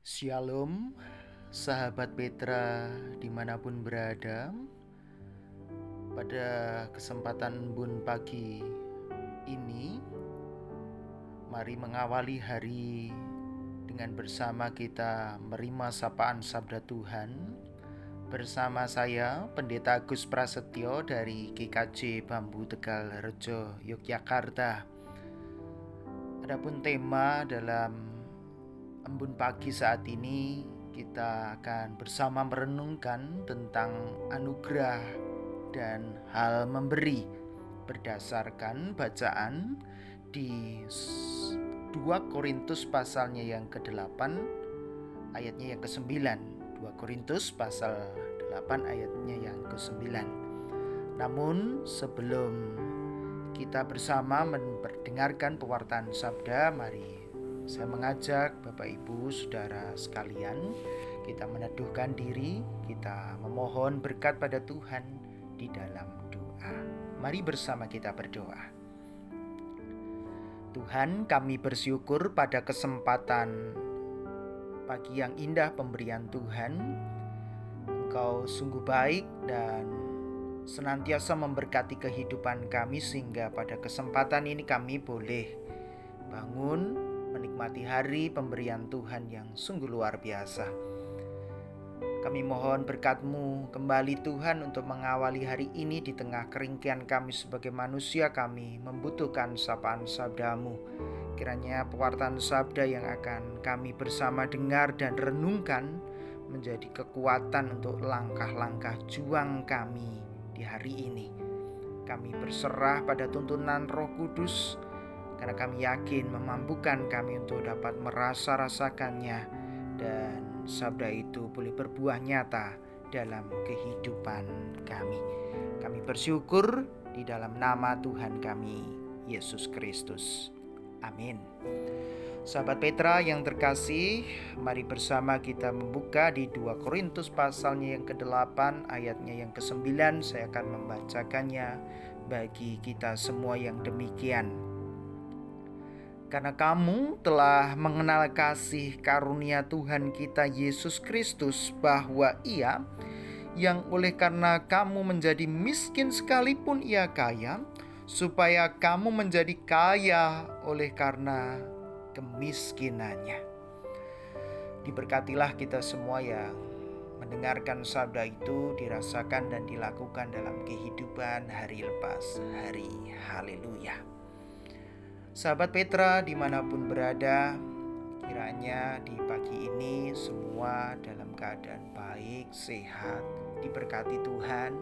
Shalom, sahabat Petra di mana pun berada. Pada kesempatan bun pagi ini Mari mengawali hari dengan bersama kita menerima sapaan sabda Tuhan. Bersama saya Pendeta Agus Prasetyo dari GKJ Bambu Tegal Rejo, Yogyakarta. Adapun tema dalam embun pagi saat ini kita akan bersama merenungkan tentang anugerah dan hal memberi berdasarkan bacaan di 2 Korintus pasalnya yang ke-8 ayatnya yang ke-9 2 Korintus pasal 8 ayatnya yang ke-9 Namun sebelum kita bersama mendengarkan pewartaan sabda mari saya mengajak Bapak Ibu Saudara sekalian kita meneduhkan diri, kita memohon berkat pada Tuhan di dalam doa. Mari bersama kita berdoa. Tuhan, kami bersyukur pada kesempatan pagi yang indah pemberian Tuhan. Engkau sungguh baik dan senantiasa memberkati kehidupan kami sehingga pada kesempatan ini kami boleh bangun menikmati hari pemberian Tuhan yang sungguh luar biasa. Kami mohon berkat-Mu kembali Tuhan untuk mengawali hari ini di tengah keringkian kami sebagai manusia kami membutuhkan sapaan sabdamu. Kiranya pewartaan sabda yang akan kami bersama dengar dan renungkan menjadi kekuatan untuk langkah-langkah juang kami di hari ini. Kami berserah pada tuntunan Roh Kudus karena kami yakin memampukan kami untuk dapat merasa-rasakannya dan sabda itu boleh berbuah nyata dalam kehidupan kami. Kami bersyukur di dalam nama Tuhan kami, Yesus Kristus. Amin. Sahabat Petra yang terkasih, mari bersama kita membuka di 2 Korintus pasalnya yang ke-8 ayatnya yang ke-9 saya akan membacakannya bagi kita semua yang demikian karena kamu telah mengenal kasih karunia Tuhan kita Yesus Kristus, bahwa Ia yang oleh karena kamu menjadi miskin sekalipun Ia kaya, supaya kamu menjadi kaya oleh karena kemiskinannya. Diberkatilah kita semua yang mendengarkan sabda itu dirasakan dan dilakukan dalam kehidupan hari lepas hari. Haleluya. Sahabat Petra di mana pun berada, kiranya di pagi ini semua dalam keadaan baik, sehat, diberkati Tuhan.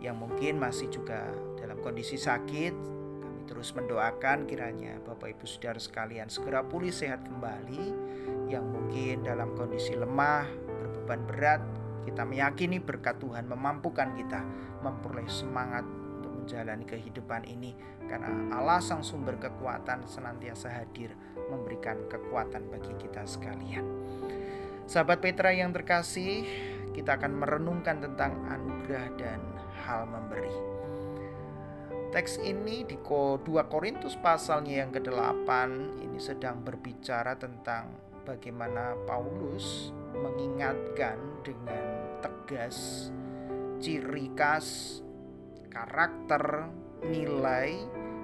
Yang mungkin masih juga dalam kondisi sakit, kami terus mendoakan kiranya Bapak Ibu Saudara sekalian segera pulih sehat kembali. Yang mungkin dalam kondisi lemah, berbeban berat, kita meyakini berkat Tuhan memampukan kita memperoleh semangat menjalani kehidupan ini karena Allah sang sumber kekuatan senantiasa hadir memberikan kekuatan bagi kita sekalian. Sahabat Petra yang terkasih, kita akan merenungkan tentang anugerah dan hal memberi. Teks ini di 2 Korintus pasalnya yang ke-8 ini sedang berbicara tentang bagaimana Paulus mengingatkan dengan tegas ciri khas karakter, nilai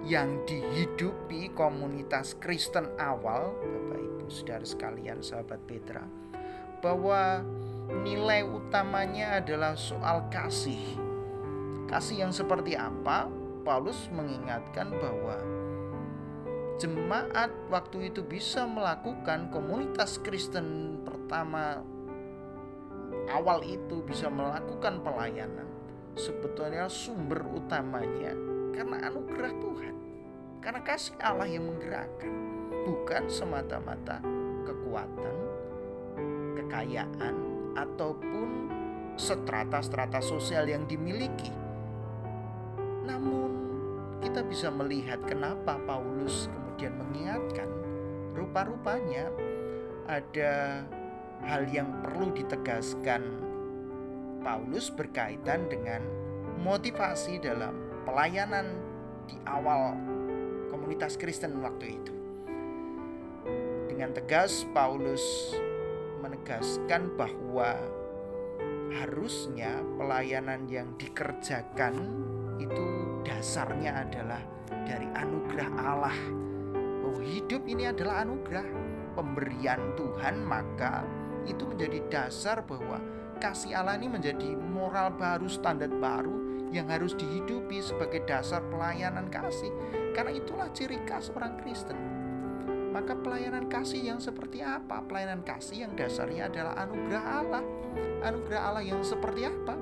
yang dihidupi komunitas Kristen awal, Bapak Ibu Saudara sekalian, sahabat Petra, bahwa nilai utamanya adalah soal kasih. Kasih yang seperti apa? Paulus mengingatkan bahwa jemaat waktu itu bisa melakukan komunitas Kristen pertama awal itu bisa melakukan pelayanan sebetulnya sumber utamanya karena anugerah Tuhan. Karena kasih Allah yang menggerakkan, bukan semata-mata kekuatan, kekayaan ataupun strata-strata sosial yang dimiliki. Namun kita bisa melihat kenapa Paulus kemudian mengingatkan rupa-rupanya ada hal yang perlu ditegaskan Paulus berkaitan dengan motivasi dalam pelayanan di awal komunitas Kristen waktu itu. Dengan tegas Paulus menegaskan bahwa harusnya pelayanan yang dikerjakan itu dasarnya adalah dari anugerah Allah. Bahwa hidup ini adalah anugerah pemberian Tuhan, maka itu menjadi dasar bahwa kasih Allah ini menjadi moral baru, standar baru yang harus dihidupi sebagai dasar pelayanan kasih. Karena itulah ciri khas orang Kristen. Maka pelayanan kasih yang seperti apa? Pelayanan kasih yang dasarnya adalah anugerah Allah. Anugerah Allah yang seperti apa?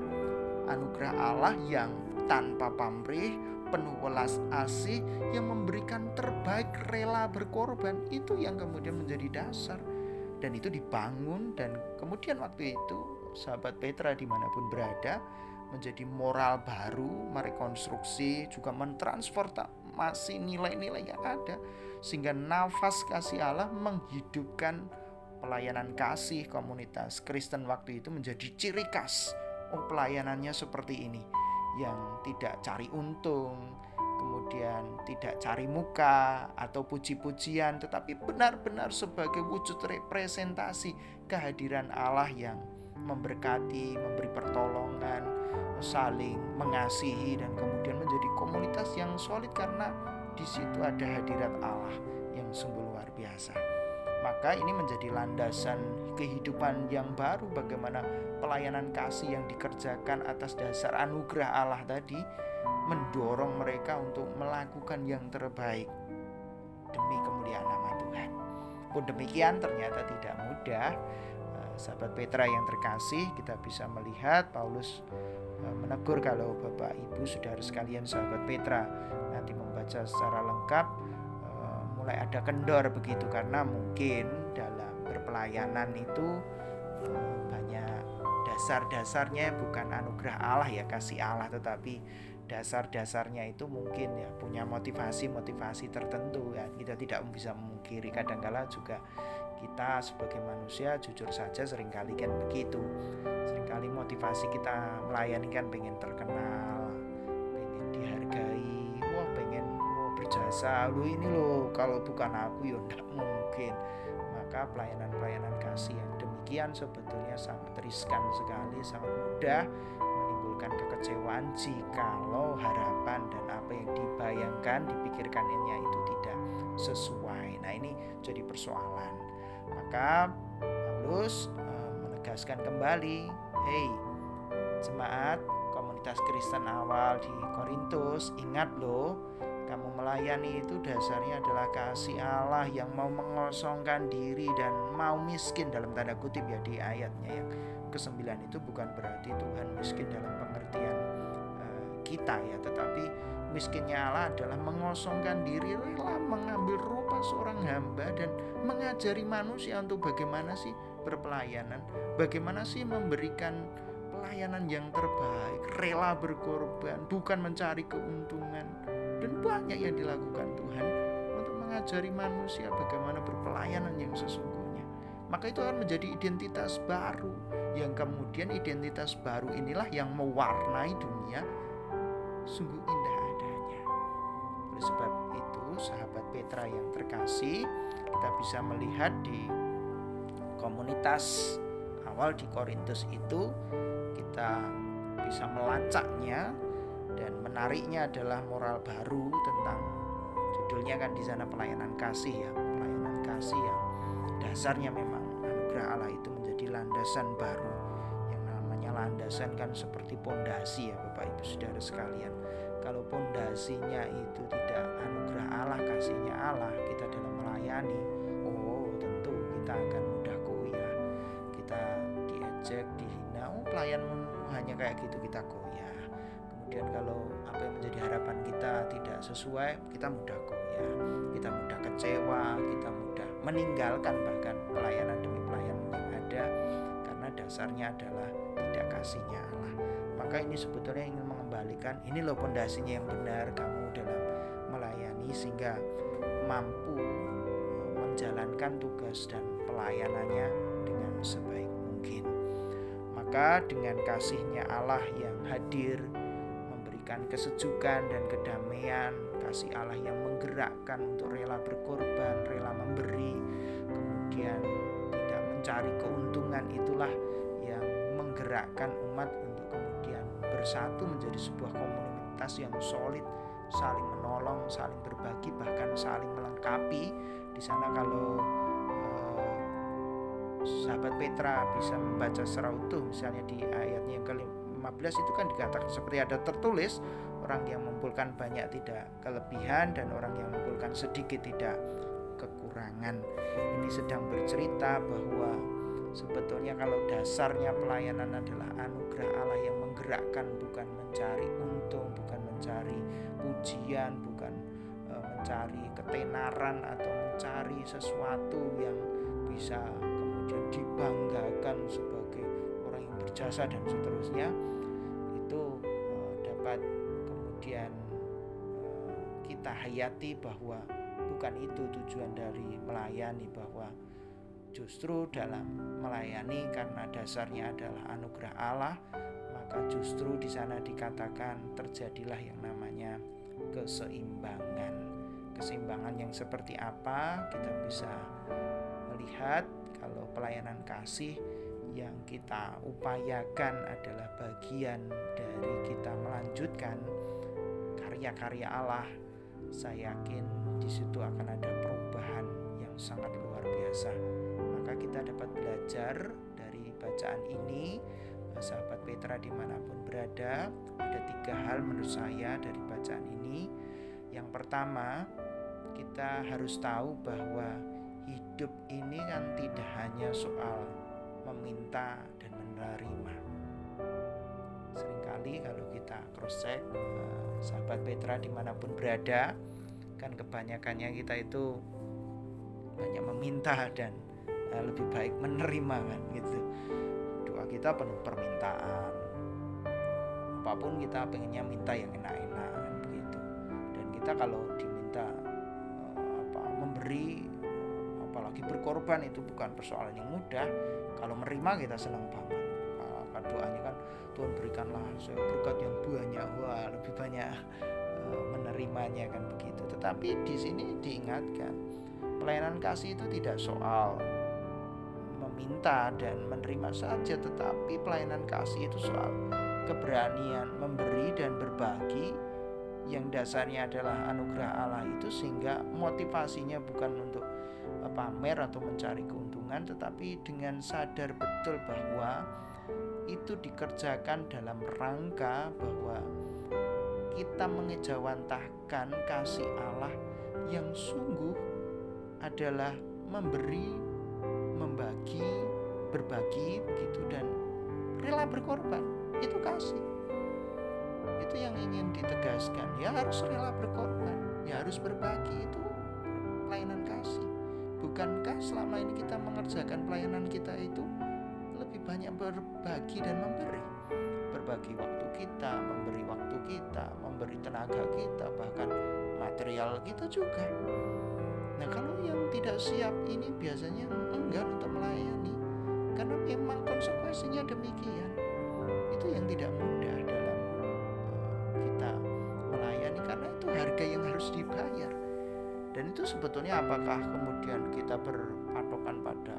Anugerah Allah yang tanpa pamrih, penuh welas asih, yang memberikan terbaik rela berkorban. Itu yang kemudian menjadi dasar. Dan itu dibangun dan kemudian waktu itu sahabat Petra di mana pun berada menjadi moral baru, merekonstruksi, juga mentransformasi nilai-nilai yang ada sehingga nafas kasih Allah menghidupkan pelayanan kasih komunitas Kristen waktu itu menjadi ciri khas. Oh, pelayanannya seperti ini yang tidak cari untung, kemudian tidak cari muka atau puji-pujian, tetapi benar-benar sebagai wujud representasi kehadiran Allah yang memberkati, memberi pertolongan, saling mengasihi dan kemudian menjadi komunitas yang solid karena di situ ada hadirat Allah yang sungguh luar biasa. Maka ini menjadi landasan kehidupan yang baru bagaimana pelayanan kasih yang dikerjakan atas dasar anugerah Allah tadi mendorong mereka untuk melakukan yang terbaik demi kemuliaan nama Tuhan. Pun demikian ternyata tidak mudah. Eh, sahabat Petra yang terkasih, kita bisa melihat Paulus menegur kalau Bapak Ibu saudara sekalian sahabat Petra nanti membaca secara lengkap uh, mulai ada kendor begitu karena mungkin dalam berpelayanan itu uh, banyak dasar-dasarnya bukan anugerah Allah ya kasih Allah tetapi dasar-dasarnya itu mungkin ya punya motivasi-motivasi tertentu ya. Kita tidak bisa memungkiri kadangkala juga kita sebagai manusia jujur saja sering kali kan begitu. Seringkali motivasi kita melayani kan pengen terkenal pengen dihargai. Berjasa. Lu ini loh kalau bukan aku ya tidak mungkin. Maka pelayanan-pelayanan kasih yang demikian sebetulnya sangat riskan sekali sangat mudah menimbulkan kekecewaan jikalau harapan dan apa yang dibayangkan dipikirkannya itu tidak sesuai. Nah ini jadi persoalan maka Paulus uh, menegaskan kembali hey jemaat komunitas Kristen awal di Korintus ingat loh kamu melayani itu dasarnya adalah kasih Allah yang mau mengosongkan diri dan mau miskin dalam tanda kutip ya di ayatnya yang ke-9 itu bukan berarti Tuhan miskin dalam pengertian uh, kita ya tetapi miskinnya Allah adalah mengosongkan diri rela mengambil rupa seorang hamba dan mengajari manusia untuk bagaimana sih berpelayanan bagaimana sih memberikan pelayanan yang terbaik rela berkorban bukan mencari keuntungan dan banyak yang dilakukan Tuhan untuk mengajari manusia bagaimana berpelayanan yang sesungguhnya. Maka itu akan menjadi identitas baru yang kemudian identitas baru inilah yang mewarnai dunia sungguh adanya. Sebab itu, sahabat Petra yang terkasih, kita bisa melihat di komunitas awal di Korintus itu kita bisa melacaknya dan menariknya adalah moral baru tentang judulnya kan di sana pelayanan kasih ya pelayanan kasih yang dasarnya memang anugerah Allah itu menjadi landasan baru landasan kan seperti pondasi ya Bapak Ibu Saudara sekalian. Kalau pondasinya itu tidak anugerah Allah kasihnya Allah kita dalam melayani oh tentu kita akan mudah goyah. Kita diejek dihina oh pelayanmu hanya kayak gitu kita goyah. Kemudian kalau apa yang menjadi harapan kita tidak sesuai kita mudah goyah. Kita mudah kecewa kita mudah meninggalkan bahkan pelayanan demi pelayanan yang ada. Karena dasarnya adalah tidak kasihnya Allah. Maka ini sebetulnya ingin mengembalikan ini loh pondasinya yang benar kamu dalam melayani sehingga mampu eh, menjalankan tugas dan pelayanannya dengan sebaik mungkin. Maka dengan kasihnya Allah yang hadir memberikan kesejukan dan kedamaian, kasih Allah yang menggerakkan untuk rela berkorban, rela memberi, kemudian tidak mencari keuntungan itulah menggerakkan umat untuk kemudian bersatu menjadi sebuah komunitas yang solid, saling menolong, saling berbagi, bahkan saling melengkapi. Di sana kalau eh, sahabat Petra bisa membaca secara utuh, misalnya di ayatnya yang ke-15 itu kan dikatakan seperti ada tertulis orang yang mengumpulkan banyak tidak kelebihan dan orang yang mengumpulkan sedikit tidak kekurangan. Ini sedang bercerita bahwa sebetulnya kalau dasarnya pelayanan adalah anugerah Allah yang menggerakkan bukan mencari untung, bukan mencari pujian, bukan e, mencari ketenaran atau mencari sesuatu yang bisa kemudian dibanggakan sebagai orang yang berjasa dan seterusnya itu e, dapat kemudian eh, kita hayati bahwa bukan itu tujuan dari melayani bahwa justru dalam melayani karena dasarnya adalah anugerah Allah maka justru di sana dikatakan terjadilah yang namanya keseimbangan. Keseimbangan yang seperti apa? Kita bisa melihat kalau pelayanan kasih yang kita upayakan adalah bagian dari kita melanjutkan karya-karya Allah, saya yakin di situ akan ada perubahan yang sangat luar biasa. Maka kita dapat belajar dari bacaan ini, sahabat Petra di mana pun berada, ada tiga hal menurut saya dari bacaan ini. Yang pertama, kita harus tahu bahwa hidup ini kan tidak hanya soal meminta dan menerima. Seringkali kalau kita cross check sahabat Petra di mana pun berada kan kebanyakannya kita itu banyak meminta dan lebih baik menerima kan gitu. Doa kita penuh permintaan. Apa pun kita pengennya minta yang enak-enak kan begitu. Dan kita kalau diminta uh, apa memberi apalagi berkorban itu bukan persoalan yang mudah. Kalau menerima kita senang banget. Uh, doanya kan Tuhan berikanlah saya berkat yang banyak. Wah lebih banyak menerimanya kan begitu. Tetapi di sini diingatkan pelayanan kasih itu tidak soal meminta dan menerima saja tetapi pelayanan kasih itu soal keberanian memberi dan berbagi. Yang dasarnya adalah anugerah Allah itu sehingga motivasinya bukan untuk eh, pamer atau mencari keuntungan tetapi dengan sadar betul bahwa itu dikerjakan dalam rangka bahwa kita mengejawantahkan kasih Allah yang sungguh adalah memberi, membagi, berbagi begitu dan rela berkorban. Itu kasih. Itu yang ingin ditegaskan. Ya harus rela berkorban, ya harus berbagi itu pelayanan kasih. Bukankah selama ini kita mengerjakan pelayanan kita itu lebih banyak berbagi dan memberi berbagi waktu kita memberi waktu kita memberi tenaga kita bahkan material kita juga nah kalau yang tidak siap ini biasanya enggan untuk melayani. Karena memang konsekuensinya demikian. Itu yang tidak mudah dalam uh, kita melayani. Karena itu harga yang harus dibayar. Dan itu sebetulnya apakah kemudian kita berpatokan pada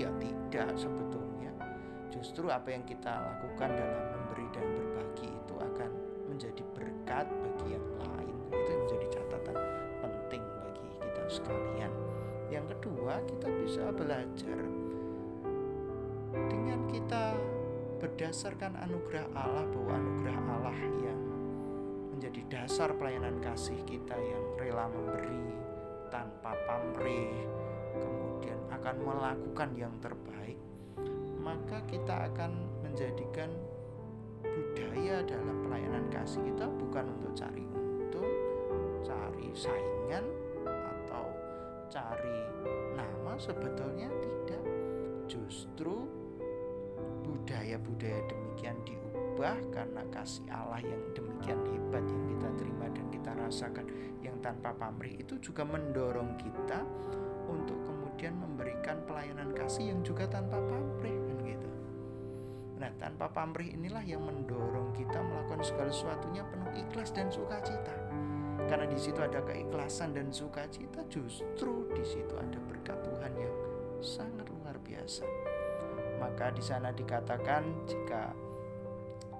ya? Tidak sebetulnya. Justru apa yang kita lakukan dalam memberi dan berbagi itu akan menjadi berkat bagi yang lain. Itu yang menjadi sekalian. Yang kedua kita bisa belajar dengan kita berdasarkan anugerah Allah bahwa anugerah Allah yang menjadi dasar pelayanan kasih kita yang rela memberi tanpa pamrih akan melakukan yang terbaik, maka kita akan menjadikan budaya dalam pelayanan kasih kita bukan untuk cari untung, cari saingan cari nama sebetulnya tidak. Justru budaya-budaya demikian diubah karena kasih Allah yang demikian hebat yang kita terima dan kita rasakan yang tanpa pamrih itu juga mendorong kita untuk kemudian memberikan pelayanan kasih yang juga tanpa pamrih kan gitu. Nah, tanpa pamrih inilah yang mendorong kita melakukan segala sesuatunya penuh ikhlas dan sukacita. Karena di situ ada keikhlasan dan sukacita, justru di situ ada berkat Tuhan yang sangat luar biasa. Maka di sana dikatakan jika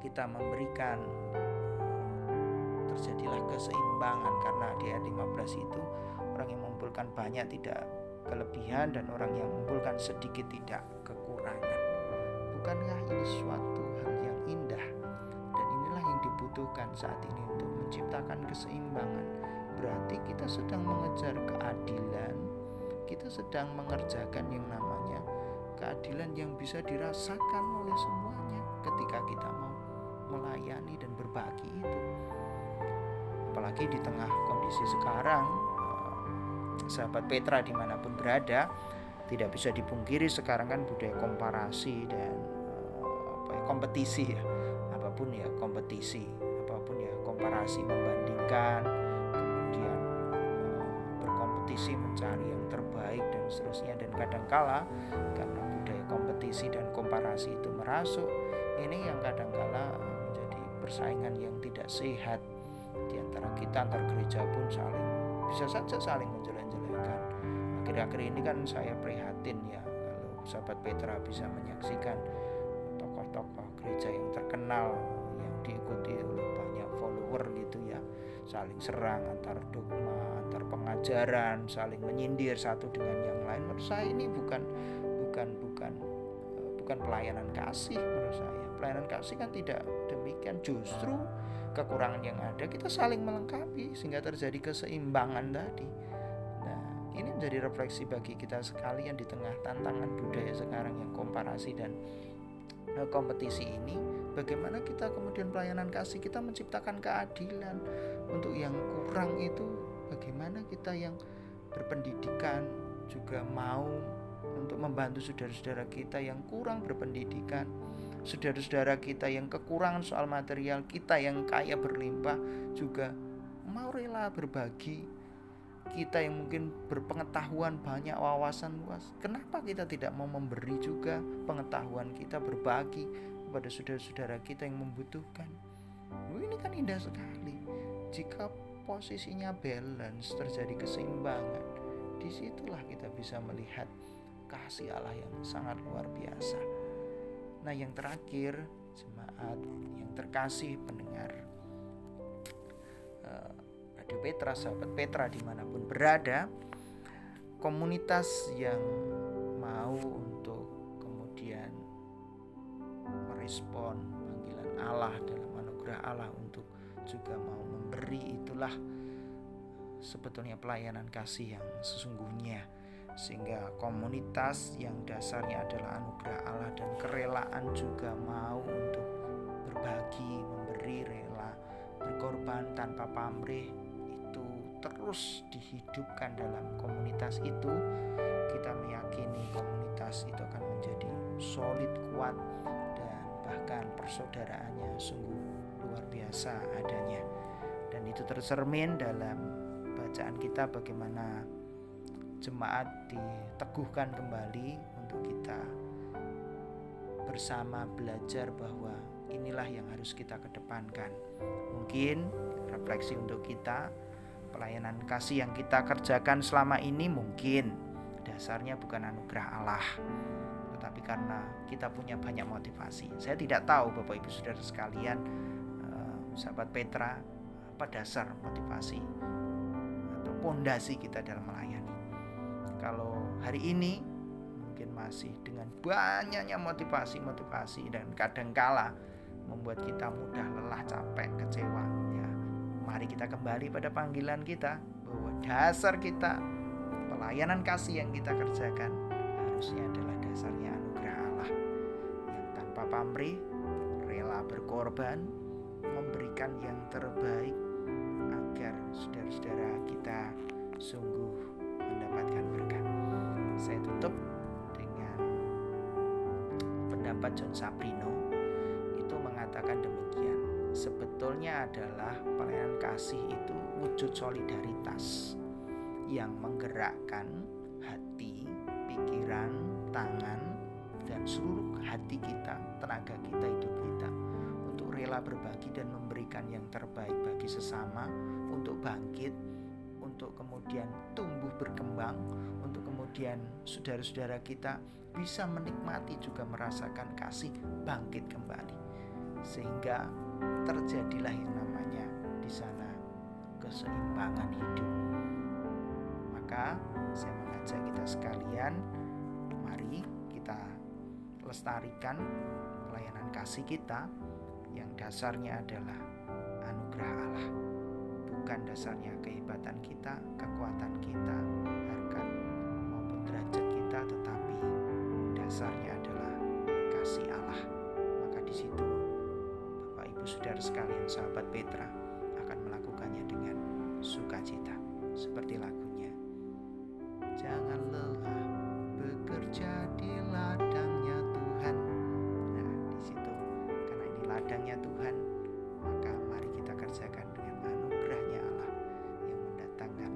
kita memberikan terjadilah keseimbangan karena di ayat 15 itu orang yang mengumpulkan banyak tidak kelebihan dan orang yang mengumpulkan sedikit tidak kekurangan. Bukankah ini suatu hal yang indah dibutuhkan saat ini untuk menciptakan keseimbangan. Berarti kita sedang mengejar keadilan, kita sedang mengerjakan yang namanya keadilan yang bisa dirasakan oleh semuanya ketika kita mau melayani dan berbagi itu apalagi di tengah kondisi sekarang eh, sahabat Petra di mana pun berada tidak bisa dipungkiri sekarang kan budaya komparasi dan eh, apa ya, kompetisi ya apa pun ya kompetisi apa pun ya komparasi membandingkan kemudian eh, berkompetisi mencari yang terbaik dan seterusnya. Dan kadangkala karena budaya kompetisi dan komparasi itu merasuk ini yang kadangkala menjadi persaingan yang tidak sehat. Di antara kita antar gereja pun saling bisa saja saling menjelek-jelekan. Akhir-akhir ini kan saya prihatin ya kalau sahabat Petra bisa menyaksikan tokoh-tokoh gereja yang terkenal yang diikuti oleh banyak follower gitu ya. Saling serang antar dogma antar pengajaran saling menyindir satu dengan yang lain. Menurut saya ini bukan bukan bukan eh, bukan pelayanan kasih menurut saya. Pelayanan kasih kan tidak demikian. Justru kekurangan yang ada kita saling melengkapi sehingga terjadi keseimbangan tadi. Nah ini menjadi refleksi bagi kita sekalian di tengah tantangan budaya sekarang yang komparasi dan kompetisi ini bagaimana kita kemudian pelayanan kasih kita menciptakan keadilan untuk yang kurang itu bagaimana kita yang berpendidikan juga mau untuk membantu saudara-saudara kita yang kurang berpendidikan saudara-saudara kita yang kekurangan soal material, kita yang kaya berlimpah juga mau rela berbagi. Kita yang mungkin berpengetahuan banyak wawasan luas, kenapa kita tidak mau memberi juga pengetahuan kita berbagi kepada saudara-saudara kita yang membutuhkan? ini kan indah sekali. Jika posisinya balance, terjadi keseimbangan, di situlah kita bisa melihat kasih Allah yang sangat luar biasa. Nah, yang terakhir, jemaat yang terkasih pendengar uh, Radio Petra, sahabat Petra di mana pun berada, komunitas yang mau untuk kemudian merespon panggilan Allah dalam anugerah Allah untuk juga mau memberi itulah sebetulnya pelayanan kasih yang sesungguhnya. Sehingga komunitas yang dasarnya adalah anugerah Allah dan kerelaan juga mau untuk berbagi, memberi rela, berkorban tanpa pamrih terus dihidupkan dalam komunitas itu kita meyakini komunitas itu akan menjadi solid kuat dan bahkan persaudaraannya sungguh luar biasa adanya dan itu tercermin dalam bacaan kita bagaimana jemaat diteguhkan kembali untuk kita bersama belajar bahwa inilah yang harus kita kedepankan. Mungkin refleksi untuk kita, pelayanan kasih yang kita kerjakan selama ini mungkin dasarnya bukan anugerah Allah, tetapi karena kita punya banyak motivasi. Saya tidak tahu Bapak Ibu Saudara sekalian, eh, sahabat Petra, apa dasar motivasi atau pondasi kita dalam melayani. Kalau hari ini mungkin masih dengan banyaknya motivasi-motivasi dan kadangkala membuat kita mudah lelah, capek, kecewa. Mari kita kembali pada panggilan kita bahwa dasar kita pelayanan kasih yang kita kerjakan harusnya adalah dasarnya anugerah Allah yang tanpa pamrih, rela berkorban, memberikan yang terbaik agar saudara-saudara kita sungguh mendapatkan berkat. Saya tutup dengan pendapat John Sabrino itu mengatakan demikian. Sebetulnya adalah pelayanan kasih itu wujud solidaritas yang menggerakkan hati, pikiran, tangan, dan seluruh hati kita, tenaga kita, hidup kita untuk rela berbagi dan memberikan yang terbaik bagi sesama untuk bangkit untuk kemudian tumbuh berkembang, untuk kemudian saudara-saudara kita bisa menikmati juga merasakan kasih bangkit kembali. Sehingga terjadilah yang namanya di sana keseimbangan hidup. Maka saya mengajak kita sekalian mari kita lestarikan pelayanan kasih kita yang dasarnya adalah anugerah Allah. Bukan dasarnya kehebatan kita kekuatan kita Saudara sekalian sahabat Petra akan melakukannya dengan sukacita seperti lagunya. Jangan lelah bekerja di ladangnya Tuhan. Nah di situ karena ini ladangnya Tuhan maka mari kita kerjakan dengan anugerahnya Allah yang mendatangkan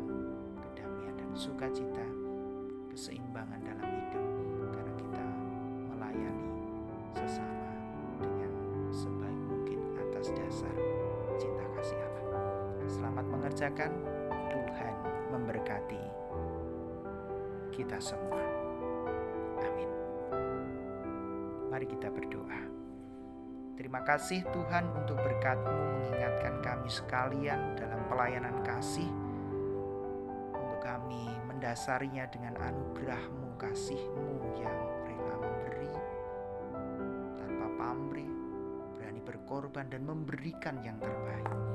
kedamaian dan sukacita keseimbangan dalam mengerjakan Tuhan memberkati kita semua. Amin. Mari kita berdoa. Terima kasih Tuhan untuk berkat-Mu mengingatkan kami sekalian dalam pelayanan kasih. Untuk kami mendasarinya dengan anugerah-Mu, kasih-Mu yang rela memberi tanpa pamrih, berani berkorban dan memberikan yang terbaik.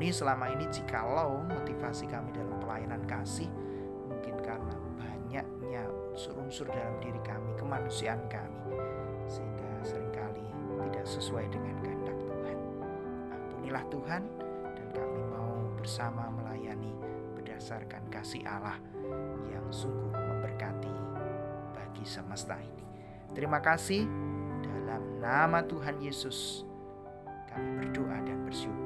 Ampuni selama ini jikalau motivasi kami dalam pelayanan kasih mungkin karena banyaknya unsur-unsur dalam diri kami, kemanusiaan kami, sehingga sering kali tidak sesuai dengan kehendak Tuhan. Ampunilah Tuhan, dan kami mau bersama melayani berdasarkan kasih Allah yang sungguh memberkati bagi semesta ini. Terima kasih dalam nama Tuhan Yesus. Kami berdoa dan bersyukur.